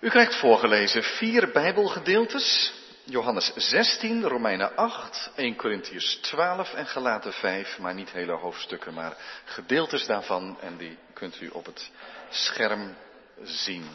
U krijgt voorgelezen vier Bijbelgedeeltes. Johannes 16, Romeinen 8, 1 Corinthians 12 en Galaten 5, maar niet hele hoofdstukken, maar gedeeltes daarvan en die kunt u op het scherm zien.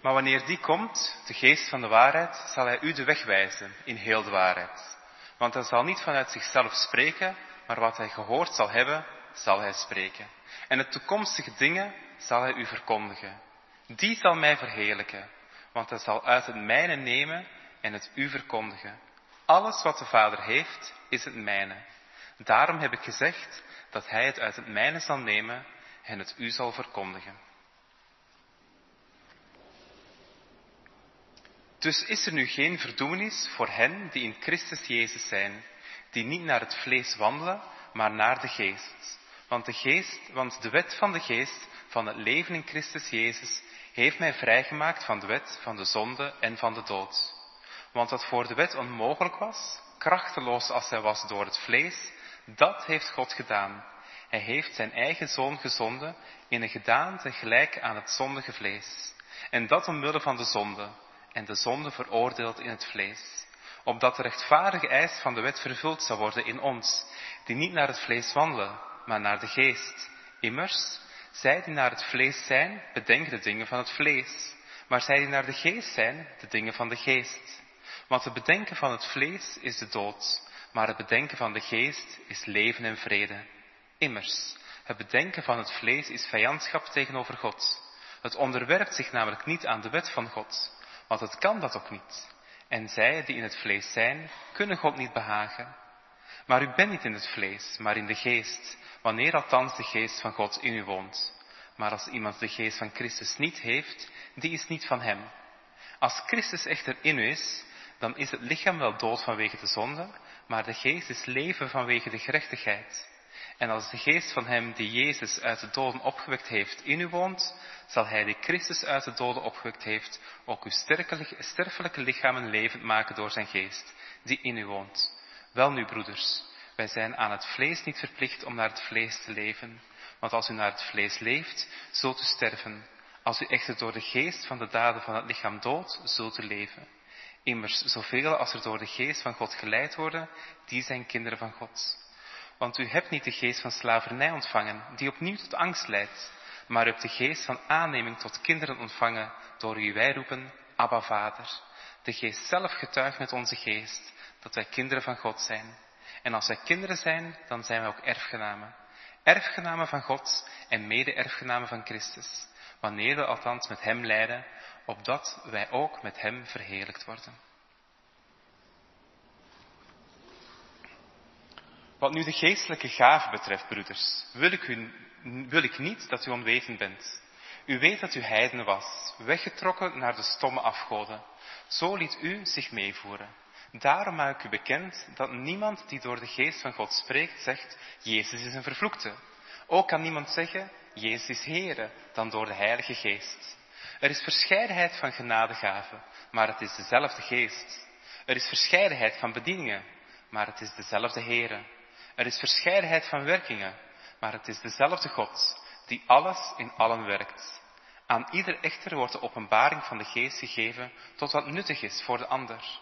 Maar wanneer die komt, de geest van de waarheid, zal hij u de weg wijzen in heel de waarheid. Want hij zal niet vanuit zichzelf spreken, maar wat hij gehoord zal hebben, zal hij spreken. En de toekomstige dingen zal hij u verkondigen. Die zal mij verheerlijken, want hij zal uit het mijne nemen en het u verkondigen. Alles wat de Vader heeft, is het mijne. Daarom heb ik gezegd dat hij het uit het mijne zal nemen en het u zal verkondigen. Dus is er nu geen verdoemenis voor hen die in Christus Jezus zijn, die niet naar het vlees wandelen, maar naar de geest. Want de geest, want de wet van de geest van het leven in Christus Jezus heeft mij vrijgemaakt van de wet van de zonde en van de dood. Want wat voor de wet onmogelijk was, krachteloos als hij was door het vlees, dat heeft God gedaan. Hij heeft zijn eigen zoon gezonden in een gedaante gelijk aan het zondige vlees. En dat omwille van de zonde, en de zonde veroordeeld in het vlees. Opdat de rechtvaardige eis van de wet vervuld zou worden in ons, die niet naar het vlees wandelen, maar naar de geest. Immers, zij die naar het vlees zijn, bedenken de dingen van het vlees, maar zij die naar de geest zijn, de dingen van de geest. Want het bedenken van het vlees is de dood, maar het bedenken van de geest is leven en vrede. Immers, het bedenken van het vlees is vijandschap tegenover God. Het onderwerpt zich namelijk niet aan de wet van God, want het kan dat ook niet. En zij die in het vlees zijn, kunnen God niet behagen. Maar u bent niet in het vlees, maar in de geest, wanneer althans de geest van God in u woont. Maar als iemand de geest van Christus niet heeft, die is niet van hem. Als Christus echter in u is, dan is het lichaam wel dood vanwege de zonde, maar de geest is leven vanwege de gerechtigheid. En als de geest van hem die Jezus uit de doden opgewekt heeft in u woont, zal hij die Christus uit de doden opgewekt heeft ook uw sterfelijke lichamen levend maken door zijn geest, die in u woont. Wel nu, broeders, wij zijn aan het vlees niet verplicht om naar het vlees te leven, want als u naar het vlees leeft, zult u sterven. Als u echter door de geest van de daden van het lichaam doodt, zult u leven. Immers, zoveel als er door de geest van God geleid worden, die zijn kinderen van God. Want u hebt niet de geest van slavernij ontvangen, die opnieuw tot angst leidt, maar u hebt de geest van aanneming tot kinderen ontvangen, door wie wij roepen, Abba Vader. De geest zelf getuigt met onze geest, dat wij kinderen van God zijn. En als wij kinderen zijn, dan zijn wij ook erfgenamen. Erfgenamen van God en mede-erfgenamen van Christus, wanneer we althans met Hem lijden, opdat wij ook met Hem verheerlijkt worden. Wat nu de geestelijke gaven betreft, broeders, wil ik, u, wil ik niet dat u onwetend bent. U weet dat u heiden was, weggetrokken naar de stomme afgoden. Zo liet u zich meevoeren. Daarom maak ik u bekend dat niemand die door de geest van God spreekt, zegt, Jezus is een vervloekte. Ook kan niemand zeggen, Jezus is Heere, dan door de Heilige Geest. Er is verscheidenheid van genadegaven, maar het is dezelfde Geest. Er is verscheidenheid van bedieningen, maar het is dezelfde Heere. Er is verscheidenheid van werkingen, maar het is dezelfde God die alles in allen werkt. Aan ieder echter wordt de openbaring van de geest gegeven tot wat nuttig is voor de ander.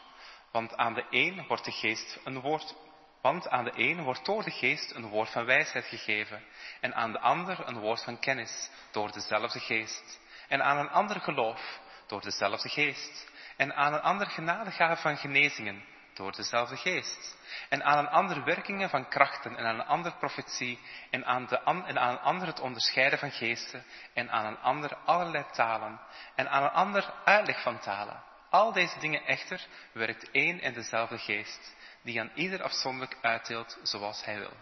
Want aan de een wordt de geest een woord, want aan de wordt door de geest een woord van wijsheid gegeven en aan de ander een woord van kennis door dezelfde geest en aan een ander geloof door dezelfde geest en aan een ander genadegave van genezingen door dezelfde geest. En aan een ander werkingen van krachten en aan een ander profetie en aan, de, en aan een ander het onderscheiden van geesten en aan een ander allerlei talen en aan een ander uitleg van talen. Al deze dingen echter werkt één en dezelfde geest, die aan ieder afzonderlijk uitdeelt zoals hij wil.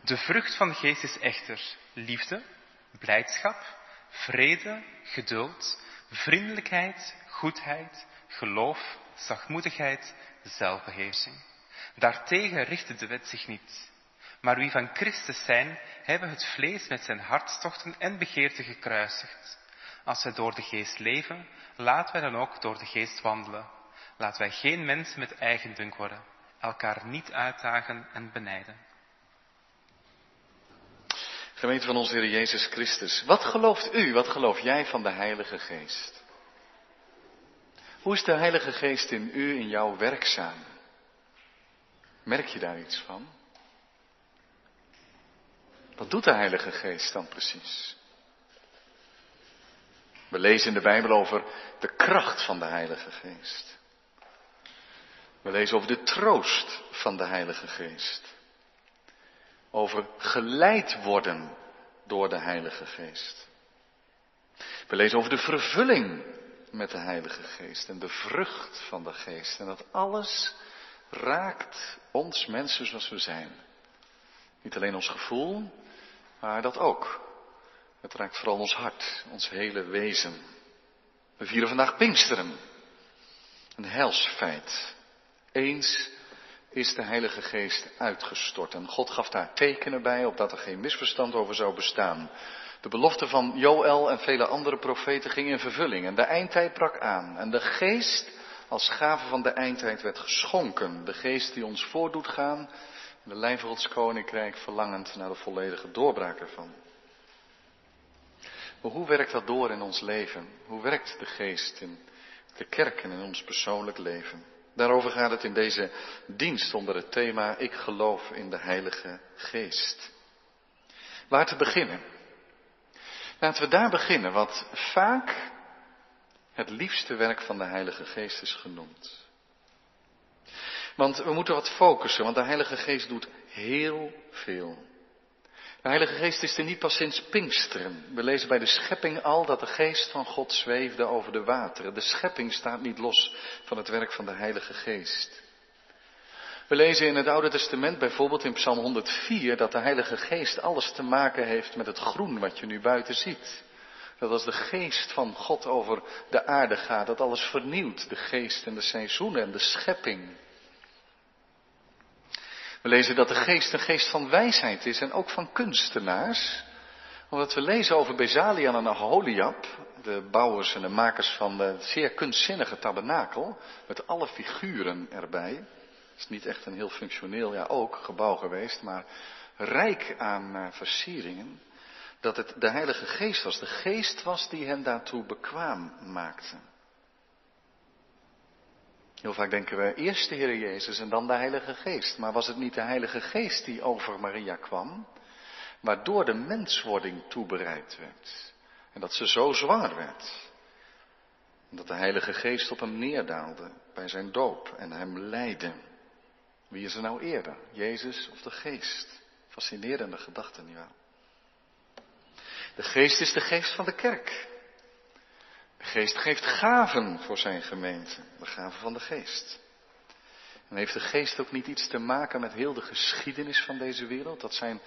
De vrucht van de geest is echter liefde, blijdschap, vrede, geduld, vriendelijkheid, goedheid, geloof, zachtmoedigheid, zelfbeheersing. Daartegen richtte de wet zich niet. Maar wie van Christus zijn, hebben het vlees met zijn hartstochten en begeerten gekruisigd. Als wij door de geest leven, laten wij dan ook door de geest wandelen. Laten wij geen mensen met eigendunk worden, elkaar niet uitdagen en benijden. Gemeente van onze Heer Jezus Christus, wat gelooft u, wat geloof jij van de Heilige Geest? Hoe is de Heilige Geest in u, in jou werkzaam? Merk je daar iets van? Wat doet de Heilige Geest dan precies? We lezen in de Bijbel over de kracht van de Heilige Geest. We lezen over de troost van de Heilige Geest. Over geleid worden door de Heilige Geest. We lezen over de vervulling met de Heilige Geest en de vrucht van de Geest. En dat alles raakt ons mensen zoals we zijn. Niet alleen ons gevoel, maar dat ook. Het raakt vooral ons hart, ons hele wezen. We vieren vandaag Pinksteren. Een helsfeit. Eens is de Heilige Geest uitgestort. En God gaf daar tekenen bij, opdat er geen misverstand over zou bestaan. De belofte van Joël en vele andere profeten ging in vervulling. En de eindtijd brak aan. En de Geest als gave van de eindtijd werd geschonken. De Geest die ons voordoet gaan. De lijn van koninkrijk verlangend naar de volledige doorbraak ervan. Hoe werkt dat door in ons leven? Hoe werkt de Geest in de kerk en in ons persoonlijk leven? Daarover gaat het in deze dienst onder het thema Ik geloof in de Heilige Geest. Waar te beginnen? Laten we daar beginnen, wat vaak het liefste werk van de Heilige Geest is genoemd. Want we moeten wat focussen, want de Heilige Geest doet heel veel. De Heilige Geest is er niet pas sinds Pinksteren. We lezen bij de schepping al dat de Geest van God zweefde over de wateren. De schepping staat niet los van het werk van de Heilige Geest. We lezen in het Oude Testament bijvoorbeeld in Psalm 104 dat de Heilige Geest alles te maken heeft met het groen wat je nu buiten ziet. Dat als de geest van God over de aarde gaat, dat alles vernieuwt. De geest en de seizoenen en de schepping. We lezen dat de geest een geest van wijsheid is en ook van kunstenaars. Omdat we lezen over Bezalian en Aholiab, de bouwers en de makers van de zeer kunstzinnige tabernakel, met alle figuren erbij. Het is niet echt een heel functioneel, ja ook, gebouw geweest, maar rijk aan uh, versieringen. Dat het de Heilige Geest was, de Geest was die hen daartoe bekwaam maakte. Heel vaak denken we eerst de Heer Jezus en dan de Heilige Geest. Maar was het niet de Heilige Geest die over Maria kwam, waardoor de menswording toebereid werd? En dat ze zo zwanger werd. En dat de Heilige Geest op hem neerdaalde bij zijn doop en hem leidde. Wie is er nou eerder, Jezus of de Geest? Fascinerende gedachte, nietwaar? De Geest is de Geest van de kerk. De geest geeft gaven voor zijn gemeente, de gaven van de geest. En heeft de geest ook niet iets te maken met heel de geschiedenis van deze wereld? Dat, zijn,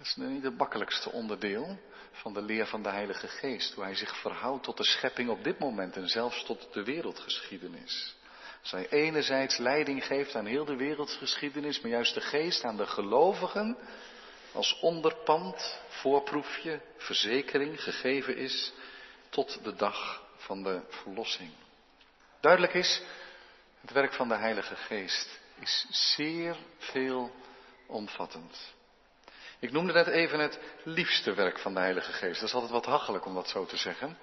is niet het makkelijkste onderdeel van de leer van de Heilige Geest. Hoe hij zich verhoudt tot de schepping op dit moment en zelfs tot de wereldgeschiedenis. Als hij enerzijds leiding geeft aan heel de wereldgeschiedenis, maar juist de geest aan de gelovigen als onderpand, voorproefje, verzekering gegeven is tot de dag van de verlossing. Duidelijk is, het werk van de Heilige Geest is zeer veel omvattend. Ik noemde net even het liefste werk van de Heilige Geest. Dat is altijd wat hachelijk om dat zo te zeggen.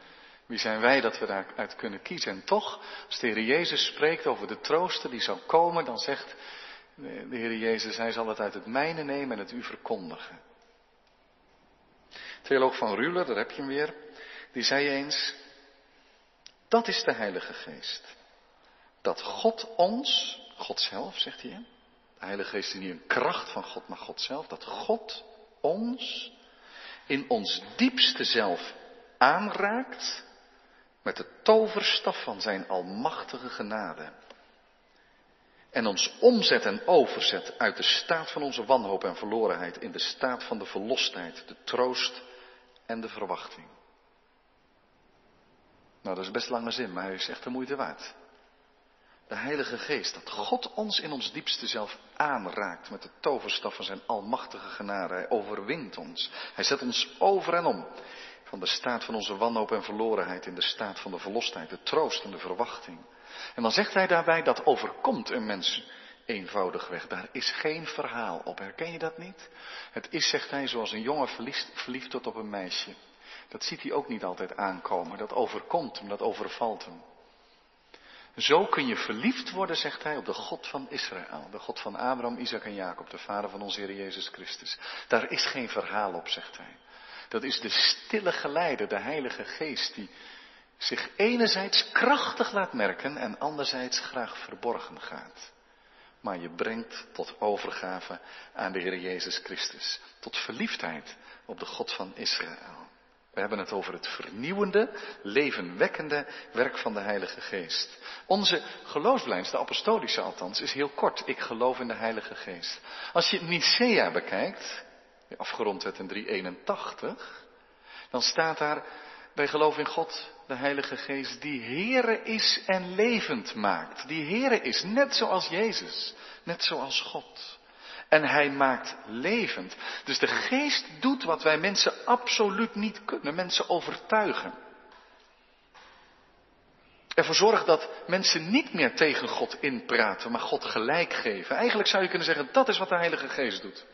Wie zijn wij dat we daaruit kunnen kiezen? En toch, als de Heer Jezus spreekt over de trooster die zal komen, dan zegt de Heer Jezus, Hij zal het uit het mijne nemen en het u verkondigen. Theoloog van Ruler, daar heb je hem weer, die zei eens, dat is de Heilige Geest. Dat God ons, God zelf, zegt hij, de Heilige Geest is niet een kracht van God, maar God zelf, dat God ons in ons diepste zelf aanraakt met de toverstaf van zijn almachtige genade. En ons omzet en overzet uit de staat van onze wanhoop en verlorenheid in de staat van de verlostheid, de troost en de verwachting. Nou, dat is best lange zin, maar hij is echt de moeite waard. De Heilige Geest, dat God ons in ons diepste zelf aanraakt met de toverstaf van zijn almachtige genade. Hij overwint ons. Hij zet ons over en om. Van de staat van onze wanhoop en verlorenheid in de staat van de verlostheid, de troost en de verwachting. En dan zegt hij daarbij dat overkomt een mens eenvoudigweg. Daar is geen verhaal op. Herken je dat niet? Het is, zegt hij, zoals een jongen verliefd, verliefd wordt op een meisje. Dat ziet hij ook niet altijd aankomen. Dat overkomt hem, dat overvalt hem. Zo kun je verliefd worden, zegt hij, op de God van Israël. De God van Abraham, Isaac en Jacob, de vader van onze Heer Jezus Christus. Daar is geen verhaal op, zegt hij. Dat is de stille geleider, de Heilige Geest, die zich enerzijds krachtig laat merken en anderzijds graag verborgen gaat. Maar je brengt tot overgave aan de Heer Jezus Christus. Tot verliefdheid op de God van Israël. We hebben het over het vernieuwende, levenwekkende werk van de Heilige Geest. Onze geloofslijns, de apostolische althans, is heel kort. Ik geloof in de Heilige Geest. Als je Nicea bekijkt, afgerond werd in 381, dan staat daar, wij geloven in God, de Heilige Geest, die Heere is en levend maakt. Die Heere is, net zoals Jezus, net zoals God. En hij maakt levend. Dus de geest doet wat wij mensen absoluut niet kunnen. Mensen overtuigen. Ervoor zorgt dat mensen niet meer tegen God inpraten, maar God gelijk geven. Eigenlijk zou je kunnen zeggen, dat is wat de Heilige Geest doet.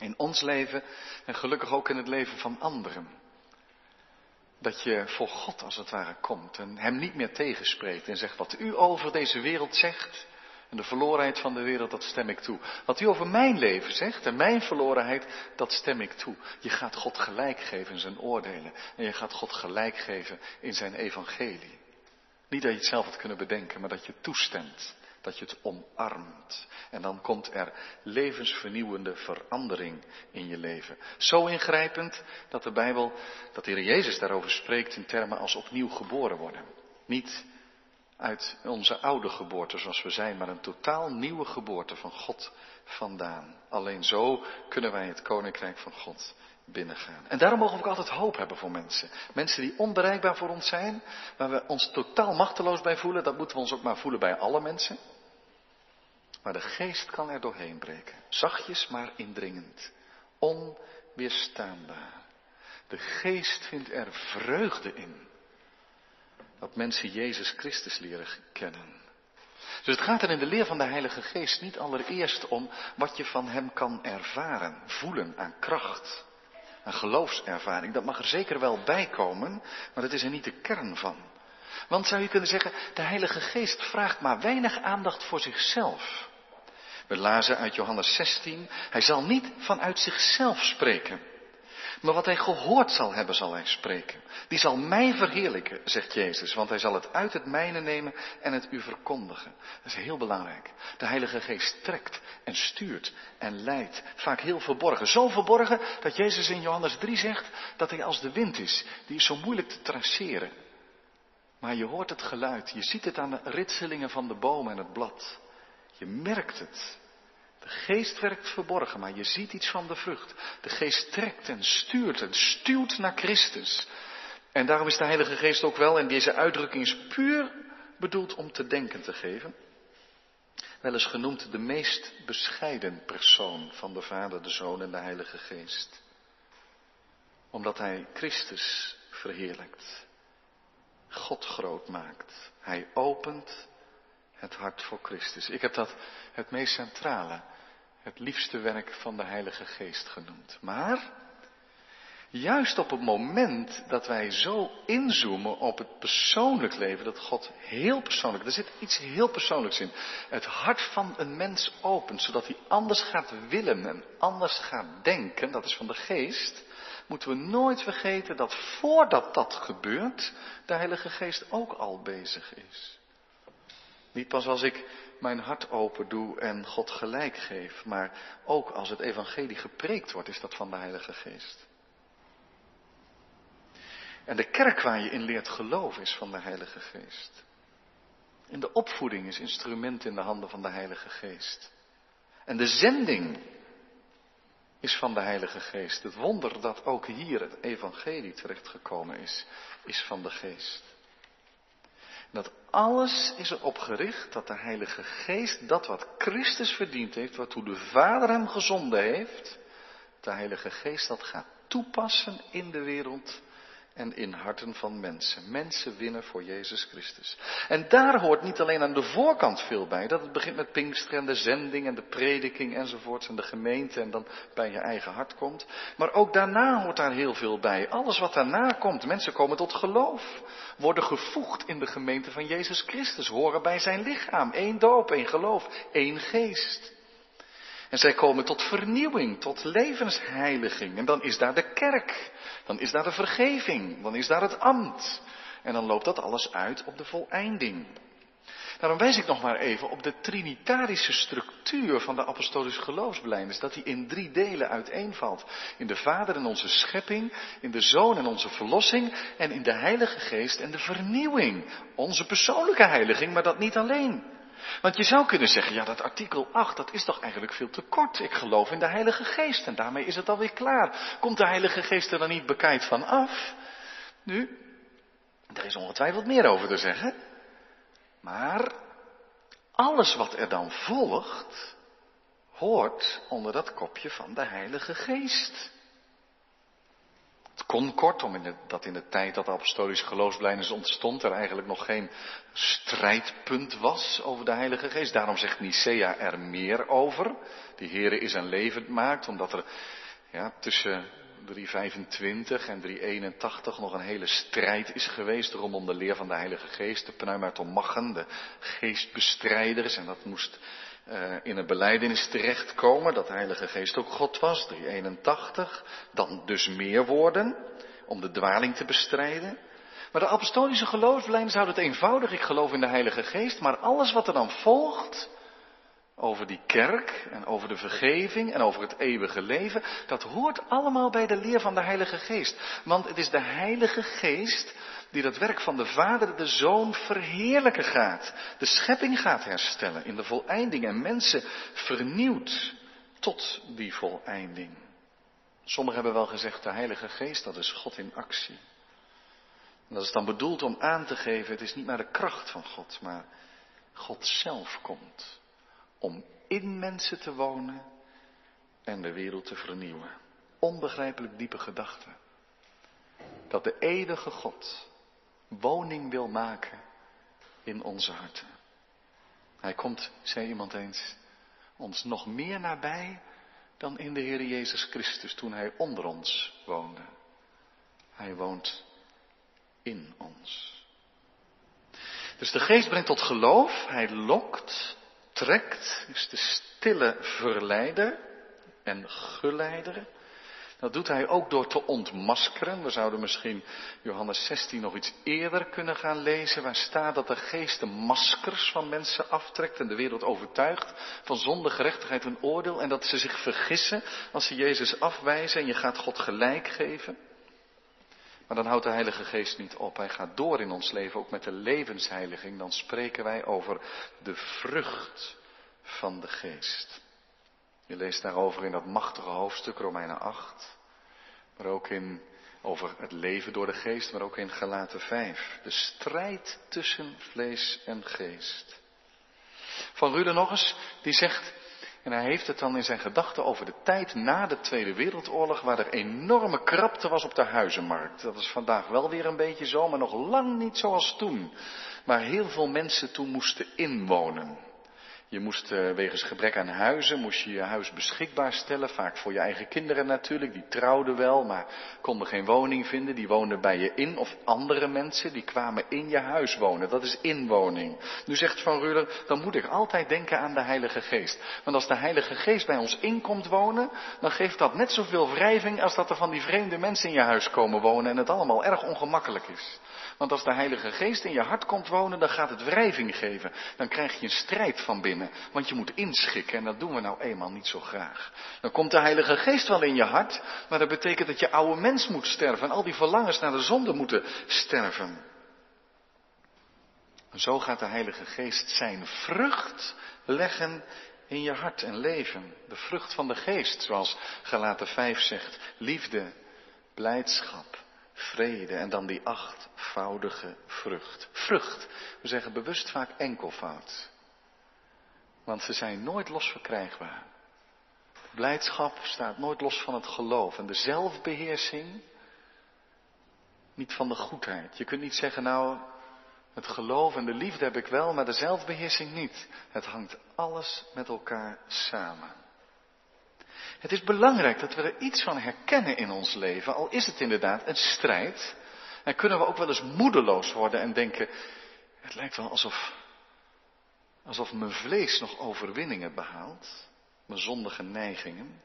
In ons leven en gelukkig ook in het leven van anderen. Dat je voor God als het ware komt en Hem niet meer tegenspreekt en zegt wat u over deze wereld zegt, en de verlorenheid van de wereld, dat stem ik toe. Wat u over mijn leven zegt en mijn verlorenheid, dat stem ik toe. Je gaat God gelijk geven in zijn oordelen. En je gaat God gelijk geven in zijn evangelie. Niet dat je het zelf had kunnen bedenken, maar dat je toestemt. Dat je het omarmt. En dan komt er levensvernieuwende verandering in je leven. Zo ingrijpend dat de Bijbel, dat de Heer Jezus daarover spreekt in termen als opnieuw geboren worden. Niet uit onze oude geboorte zoals we zijn, maar een totaal nieuwe geboorte van God vandaan. Alleen zo kunnen wij het koninkrijk van God binnengaan. En daarom mogen we ook altijd hoop hebben voor mensen. Mensen die onbereikbaar voor ons zijn, waar we ons totaal machteloos bij voelen, dat moeten we ons ook maar voelen bij alle mensen. Maar de geest kan er doorheen breken. Zachtjes maar indringend. Onweerstaanbaar. De geest vindt er vreugde in dat mensen Jezus Christus leren kennen. Dus het gaat er in de leer van de Heilige Geest niet allereerst om wat je van Hem kan ervaren, voelen aan kracht, aan geloofservaring. Dat mag er zeker wel bij komen, maar dat is er niet de kern van. Want zou je kunnen zeggen, de Heilige Geest vraagt maar weinig aandacht voor zichzelf. We lazen uit Johannes 16, hij zal niet vanuit zichzelf spreken. Maar wat hij gehoord zal hebben, zal hij spreken. Die zal mij verheerlijken, zegt Jezus, want hij zal het uit het mijne nemen en het u verkondigen. Dat is heel belangrijk. De Heilige Geest trekt en stuurt en leidt, vaak heel verborgen. Zo verborgen dat Jezus in Johannes 3 zegt dat hij als de wind is. Die is zo moeilijk te traceren. Maar je hoort het geluid, je ziet het aan de ritselingen van de bomen en het blad. Je merkt het. Geest werkt verborgen, maar je ziet iets van de vrucht. De geest trekt en stuurt en stuwt naar Christus. En daarom is de Heilige Geest ook wel, en deze uitdrukking is puur bedoeld om te denken te geven, wel eens genoemd de meest bescheiden persoon van de Vader, de Zoon en de Heilige Geest. Omdat hij Christus verheerlijkt, God groot maakt. Hij opent het hart voor Christus. Ik heb dat het meest centrale, het liefste werk van de Heilige Geest genoemd. Maar juist op het moment dat wij zo inzoomen op het persoonlijk leven, dat God heel persoonlijk, er zit iets heel persoonlijks in, het hart van een mens opent, zodat hij anders gaat willen en anders gaat denken, dat is van de Geest, moeten we nooit vergeten dat voordat dat gebeurt, de Heilige Geest ook al bezig is. Niet pas als ik mijn hart open doe en God gelijk geef, maar ook als het evangelie gepreekt wordt, is dat van de Heilige Geest. En de kerk waar je in leert geloven is van de Heilige Geest. En de opvoeding is instrument in de handen van de Heilige Geest. En de zending is van de Heilige Geest. Het wonder dat ook hier het evangelie terechtgekomen is, is van de Geest. Dat alles is erop gericht dat de Heilige Geest dat wat Christus verdiend heeft, waartoe de Vader hem gezonden heeft, de Heilige Geest dat gaat toepassen in de wereld en in harten van mensen. Mensen winnen voor Jezus Christus. En daar hoort niet alleen aan de voorkant veel bij. Dat het begint met Pinkster en de zending en de prediking enzovoorts en de gemeente en dan bij je eigen hart komt. Maar ook daarna hoort daar heel veel bij. Alles wat daarna komt. Mensen komen tot geloof. Worden gevoegd in de gemeente van Jezus Christus. Horen bij zijn lichaam. Eén doop, één geloof, één geest. En zij komen tot vernieuwing, tot levensheiliging. En dan is daar de kerk. Dan is daar de vergeving. Dan is daar het ambt. En dan loopt dat alles uit op de voleinding. Daarom wijs ik nog maar even op de trinitarische structuur van de apostolische geloofsbelijdenis. Dat die in drie delen uiteenvalt. In de Vader en onze schepping, in de Zoon en onze verlossing en in de Heilige Geest en de vernieuwing. Onze persoonlijke heiliging, maar dat niet alleen. Want je zou kunnen zeggen, ja dat artikel 8, dat is toch eigenlijk veel te kort. Ik geloof in de Heilige Geest en daarmee is het alweer klaar. Komt de Heilige Geest er dan niet bekijkt van af? Nu, er is ongetwijfeld meer over te zeggen. Maar alles wat er dan volgt, hoort onder dat kopje van de Heilige Geest. Het kon kort, omdat in de tijd dat de apostolische geloofsblijdenis ontstond, er eigenlijk nog geen strijdpunt was over de Heilige Geest. Daarom zegt Nicea er meer over. Die Here is een levend maakt, omdat er ja, tussen 325 en 381 nog een hele strijd is geweest rondom de leer van de Heilige Geest, de pneumatomachen, de geestbestrijders, en dat moest uh, in een beleidenis terechtkomen dat de Heilige Geest ook God was, 381, dan dus meer woorden om de dwaling te bestrijden. Maar de apostolische geloofslijnen zouden het eenvoudig, ik geloof in de Heilige Geest, maar alles wat er dan volgt over die kerk en over de vergeving en over het eeuwige leven, dat hoort allemaal bij de leer van de Heilige Geest. Want het is de Heilige Geest die dat werk van de Vader, de Zoon verheerlijken gaat. De schepping gaat herstellen in de voleinding en mensen vernieuwt tot die voleinding. Sommigen hebben wel gezegd, de Heilige Geest, dat is God in actie. En dat is dan bedoeld om aan te geven, het is niet maar de kracht van God, maar God zelf komt om in mensen te wonen en de wereld te vernieuwen. Onbegrijpelijk diepe gedachte. Dat de eeuwige God woning wil maken in onze harten. Hij komt, zei iemand eens, ons nog meer nabij dan in de Heer Jezus Christus toen Hij onder ons woonde. Hij woont in ons. Dus de geest brengt tot geloof, hij lokt, trekt, is de stille verleider en geleider. Dat doet hij ook door te ontmaskeren. We zouden misschien Johannes 16 nog iets eerder kunnen gaan lezen, waar staat dat de geest de maskers van mensen aftrekt en de wereld overtuigt van zonde, gerechtigheid en oordeel en dat ze zich vergissen als ze Jezus afwijzen en je gaat God gelijk geven. Maar dan houdt de Heilige Geest niet op. Hij gaat door in ons leven, ook met de levensheiliging. Dan spreken wij over de vrucht van de Geest. Je leest daarover in dat machtige hoofdstuk, Romeinen 8. Maar ook in, over het leven door de geest, maar ook in Galaten 5. De strijd tussen vlees en geest. Van Rude nog eens, die zegt, en hij heeft het dan in zijn gedachten over de tijd na de Tweede Wereldoorlog, waar er enorme krapte was op de huizenmarkt. Dat is vandaag wel weer een beetje zo, maar nog lang niet zoals toen. Maar heel veel mensen toen moesten inwonen. Je moest uh, wegens gebrek aan huizen, moest je je huis beschikbaar stellen, vaak voor je eigen kinderen natuurlijk, die trouwden wel, maar konden geen woning vinden, die woonden bij je in, of andere mensen, die kwamen in je huis wonen, dat is inwoning. Nu zegt Van Ruler, dan moet ik altijd denken aan de Heilige Geest. Want als de Heilige Geest bij ons inkomt wonen, dan geeft dat net zoveel wrijving als dat er van die vreemde mensen in je huis komen wonen en het allemaal erg ongemakkelijk is. Want als de Heilige Geest in je hart komt wonen, dan gaat het wrijving geven. Dan krijg je een strijd van binnen. Want je moet inschikken en dat doen we nou eenmaal niet zo graag. Dan komt de Heilige Geest wel in je hart, maar dat betekent dat je oude mens moet sterven. En al die verlangens naar de zonde moeten sterven. En zo gaat de Heilige Geest zijn vrucht leggen in je hart en leven. De vrucht van de geest, zoals Galaten 5 zegt. Liefde, blijdschap, vrede en dan die achtvoudige vrucht. Vrucht, we zeggen bewust vaak enkelvoud. Want ze zijn nooit los verkrijgbaar. Blijdschap staat nooit los van het geloof. En de zelfbeheersing, Niet van de goedheid. Je kunt niet zeggen, nou, het geloof en de liefde heb ik wel, maar de zelfbeheersing niet. Het hangt alles met elkaar samen. Het is belangrijk dat we er iets van herkennen in ons leven, al is het inderdaad een strijd. En kunnen we ook wel eens moedeloos worden en denken, het lijkt wel alsof, alsof mijn vlees nog overwinningen behaalt, mijn zondige neigingen.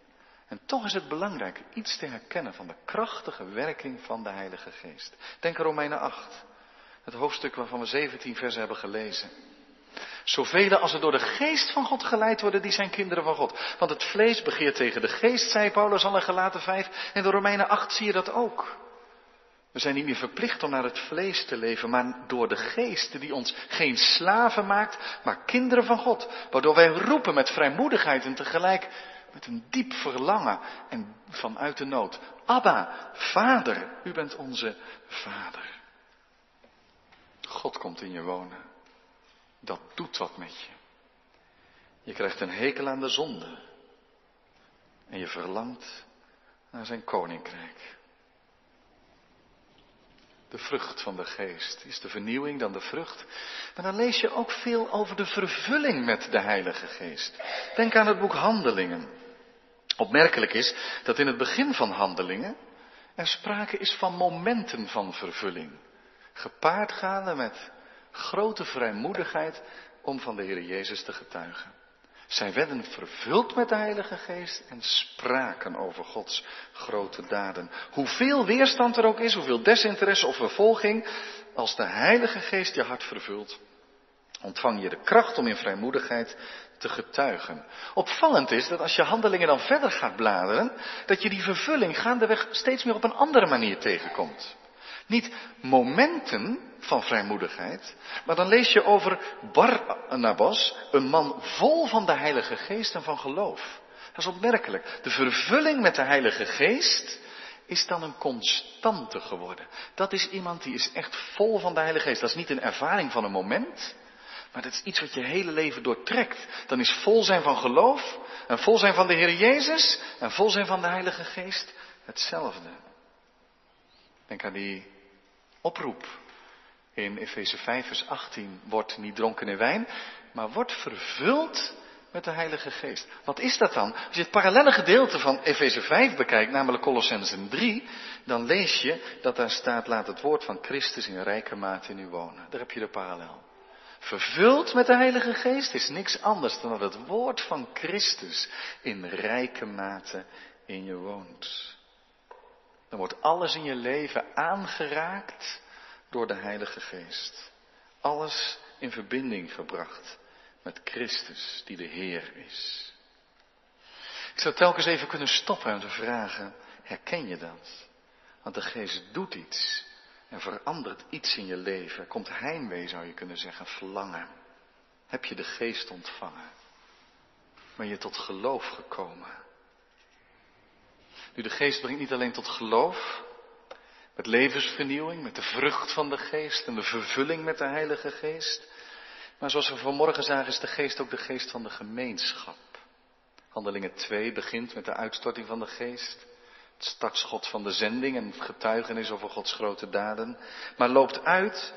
En toch is het belangrijk iets te herkennen van de krachtige werking van de Heilige Geest. Denk aan Romeinen 8, het hoofdstuk waarvan we 17 versen hebben gelezen. Zoveel als er door de geest van God geleid worden, die zijn kinderen van God. Want het vlees begeert tegen de geest, zei Paulus al in gelaten 5. En de Romeinen 8 zie je dat ook. We zijn niet meer verplicht om naar het vlees te leven, maar door de geest die ons geen slaven maakt, maar kinderen van God. Waardoor wij roepen met vrijmoedigheid en tegelijk met een diep verlangen en vanuit de nood. Abba, Vader, u bent onze Vader. God komt in je wonen. Dat doet wat met je. Je krijgt een hekel aan de zonde. En je verlangt naar zijn koninkrijk. De vrucht van de geest. Is de vernieuwing dan de vrucht? Maar dan lees je ook veel over de vervulling met de Heilige Geest. Denk aan het boek Handelingen. Opmerkelijk is dat in het begin van Handelingen er sprake is van momenten van vervulling. Gepaard gaande met grote vrijmoedigheid om van de Heer Jezus te getuigen. Zij werden vervuld met de Heilige Geest en spraken over Gods grote daden. Hoeveel weerstand er ook is, hoeveel desinteresse of vervolging, als de Heilige Geest je hart vervult, ontvang je de kracht om in vrijmoedigheid te getuigen. Opvallend is dat als je handelingen dan verder gaat bladeren, dat je die vervulling gaandeweg steeds meer op een andere manier tegenkomt. Niet momenten van vrijmoedigheid, maar dan lees je over Barnabas, een man vol van de Heilige Geest en van geloof. Dat is opmerkelijk. De vervulling met de Heilige Geest is dan een constante geworden. Dat is iemand die is echt vol van de Heilige Geest. Dat is niet een ervaring van een moment, maar dat is iets wat je hele leven doortrekt. Dan is vol zijn van geloof en vol zijn van de Heer Jezus en vol zijn van de Heilige Geest hetzelfde. Denk aan die oproep in Efeze 5 vers 18. Wordt niet dronken in wijn, maar wordt vervuld met de Heilige Geest. Wat is dat dan? Als je het parallelle gedeelte van Efeze 5 bekijkt, namelijk Colossensen 3, dan lees je dat daar staat, laat het woord van Christus in rijke mate in u wonen. Daar heb je de parallel. Vervuld met de Heilige Geest is niks anders dan dat het woord van Christus in rijke mate in je woont. Dan wordt alles in je leven aangeraakt door de Heilige Geest. Alles in verbinding gebracht met Christus, die de Heer is. Ik zou telkens even kunnen stoppen en te vragen, herken je dat? Want de Geest doet iets en verandert iets in je leven. Komt heimwee, zou je kunnen zeggen, verlangen. Heb je de Geest ontvangen? Ben je tot geloof gekomen? Nu, de geest brengt niet alleen tot geloof, met levensvernieuwing, met de vrucht van de geest en de vervulling met de Heilige Geest. Maar zoals we vanmorgen zagen, is de geest ook de geest van de gemeenschap. Handelingen 2 begint met de uitstorting van de geest. Het startschot van de zending en getuigenis over Gods grote daden. Maar loopt uit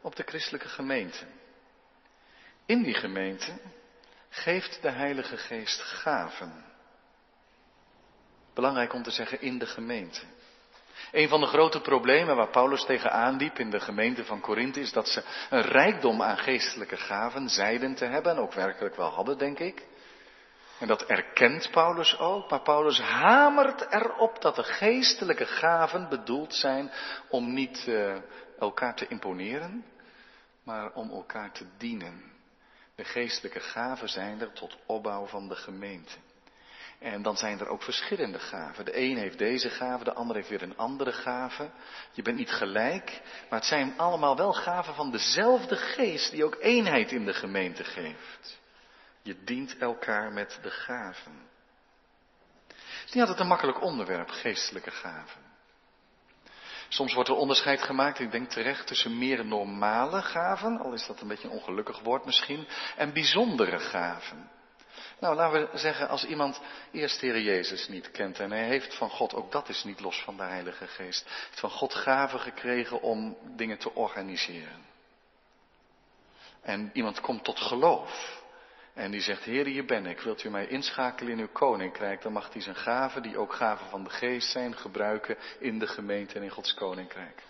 op de christelijke gemeente. In die gemeente geeft de Heilige Geest gaven. Belangrijk om te zeggen in de gemeente. Een van de grote problemen waar Paulus tegenaan liep in de gemeente van Korinthe is dat ze een rijkdom aan geestelijke gaven zeiden te hebben en ook werkelijk wel hadden, denk ik. En dat erkent Paulus ook, maar Paulus hamert erop dat de geestelijke gaven bedoeld zijn om niet uh, elkaar te imponeren, maar om elkaar te dienen. De geestelijke gaven zijn er tot opbouw van de gemeente. En dan zijn er ook verschillende gaven. De een heeft deze gave, de ander heeft weer een andere gave. Je bent niet gelijk, maar het zijn allemaal wel gaven van dezelfde geest die ook eenheid in de gemeente geeft. Je dient elkaar met de gaven. Het is niet altijd een makkelijk onderwerp, geestelijke gaven. Soms wordt er onderscheid gemaakt, ik denk terecht, tussen meer normale gaven, al is dat een beetje een ongelukkig woord misschien, en bijzondere gaven. Nou, laten we zeggen, als iemand eerst Heer Jezus niet kent en hij heeft van God, ook dat is niet los van de Heilige Geest, heeft van God gaven gekregen om dingen te organiseren. En iemand komt tot geloof. En die zegt, Heer, hier ben ik, wilt u mij inschakelen in uw koninkrijk? Dan mag hij zijn gaven, die ook gaven van de geest zijn, gebruiken in de gemeente en in Gods koninkrijk.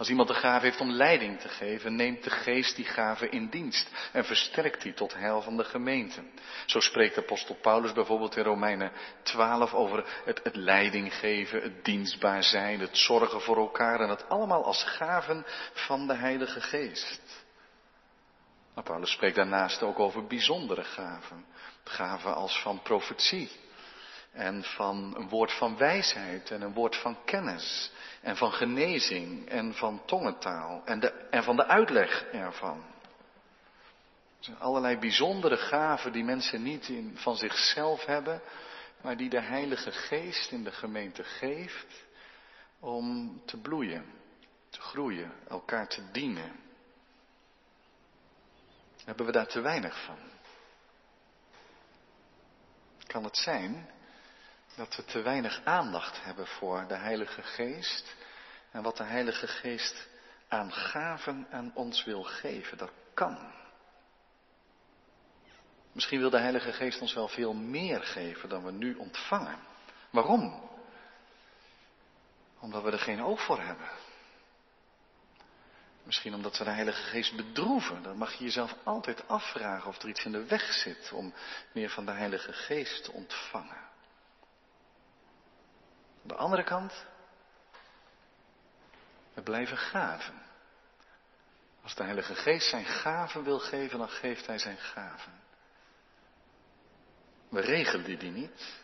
Als iemand de gave heeft om leiding te geven, neemt de geest die gave in dienst en versterkt die tot heil van de gemeente. Zo spreekt apostel Paulus bijvoorbeeld in Romeinen 12 over het, het leiding geven, het dienstbaar zijn, het zorgen voor elkaar en dat allemaal als gaven van de Heilige Geest. Maar Paulus spreekt daarnaast ook over bijzondere gaven. Gaven als van profetie. En van een woord van wijsheid en een woord van kennis. En van genezing en van tongentaal. En, de, en van de uitleg ervan. Er zijn allerlei bijzondere gaven die mensen niet van zichzelf hebben. Maar die de Heilige Geest in de gemeente geeft. Om te bloeien, te groeien, elkaar te dienen. Hebben we daar te weinig van? Kan het zijn dat we te weinig aandacht hebben voor de Heilige Geest en wat de Heilige Geest aan gaven aan ons wil geven? Dat kan. Misschien wil de Heilige Geest ons wel veel meer geven dan we nu ontvangen. Waarom? Omdat we er geen oog voor hebben. Misschien omdat we de Heilige Geest bedroeven. Dan mag je jezelf altijd afvragen of er iets in de weg zit om meer van de Heilige Geest te ontvangen. Aan de andere kant, we blijven gaven. Als de Heilige Geest zijn gaven wil geven, dan geeft Hij zijn gaven. We regelen die, niet.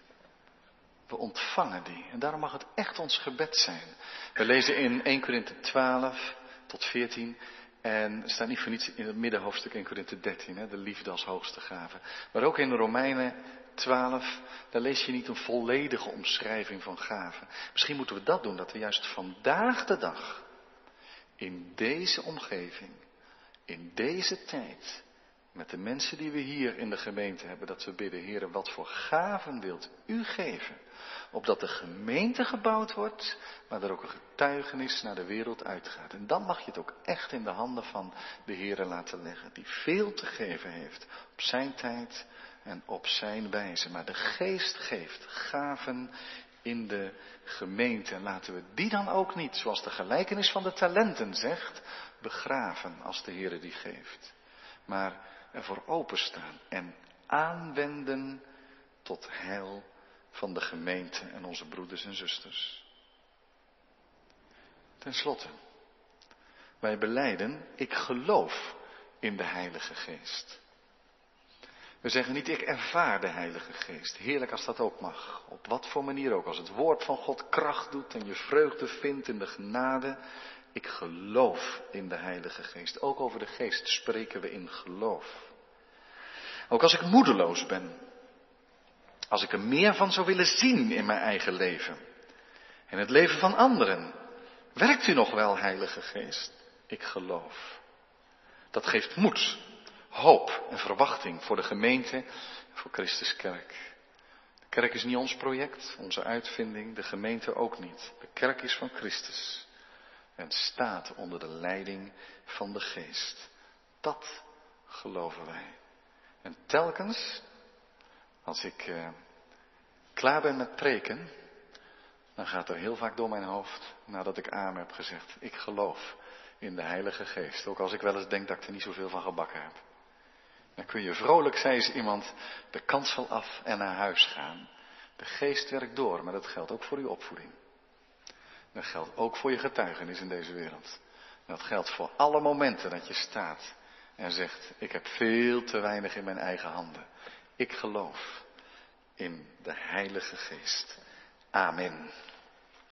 We ontvangen die. En daarom mag het echt ons gebed zijn. We lezen in 1 Korinthe 12 tot 14. En staat niet voor niets in het middenhoofdstuk in Korinthe 13, hè, de liefde als hoogste gave. Maar ook in Romeinen 12, daar lees je niet een volledige omschrijving van gaven. Misschien moeten we dat doen, dat we juist vandaag de dag, in deze omgeving, in deze tijd, met de mensen die we hier in de gemeente hebben, dat we bidden, Heer, wat voor gaven wilt u geven? Opdat de gemeente gebouwd wordt, maar er ook een getuigenis naar de wereld uitgaat. En dan mag je het ook echt in de handen van de Heer laten leggen, die veel te geven heeft op zijn tijd en op zijn wijze. Maar de geest geeft gaven in de gemeente. En laten we die dan ook niet, zoals de gelijkenis van de talenten zegt, begraven als de Heer die geeft. Maar ervoor openstaan en aanwenden tot heil van de gemeente en onze broeders en zusters. Ten slotte, wij beleiden, ik geloof in de Heilige Geest. We zeggen niet, ik ervaar de Heilige Geest. Heerlijk als dat ook mag. Op wat voor manier ook. Als het woord van God kracht doet en je vreugde vindt in de genade. Ik geloof in de Heilige Geest. Ook over de Geest spreken we in geloof. Ook als ik moedeloos ben. Als ik er meer van zou willen zien in mijn eigen leven. En het leven van anderen. Werkt u nog wel, Heilige Geest? Ik geloof. Dat geeft moed, hoop en verwachting voor de gemeente en voor Christus Kerk. De kerk is niet ons project, onze uitvinding, de gemeente ook niet. De kerk is van Christus en staat onder de leiding van de Geest. Dat geloven wij. En telkens, als ik uh, klaar ben met preken, dan gaat er heel vaak door mijn hoofd, nadat ik amen heb gezegd, ik geloof in de Heilige Geest. Ook als ik wel eens denk dat ik er niet zoveel van gebakken heb. Dan kun je vrolijk, zei ze iemand, de kansel af en naar huis gaan. De geest werkt door, maar dat geldt ook voor uw opvoeding. Dat geldt ook voor je getuigenis in deze wereld. Dat geldt voor alle momenten dat je staat en zegt, ik heb veel te weinig in mijn eigen handen. Ik geloof in de Heilige Geest. Amen.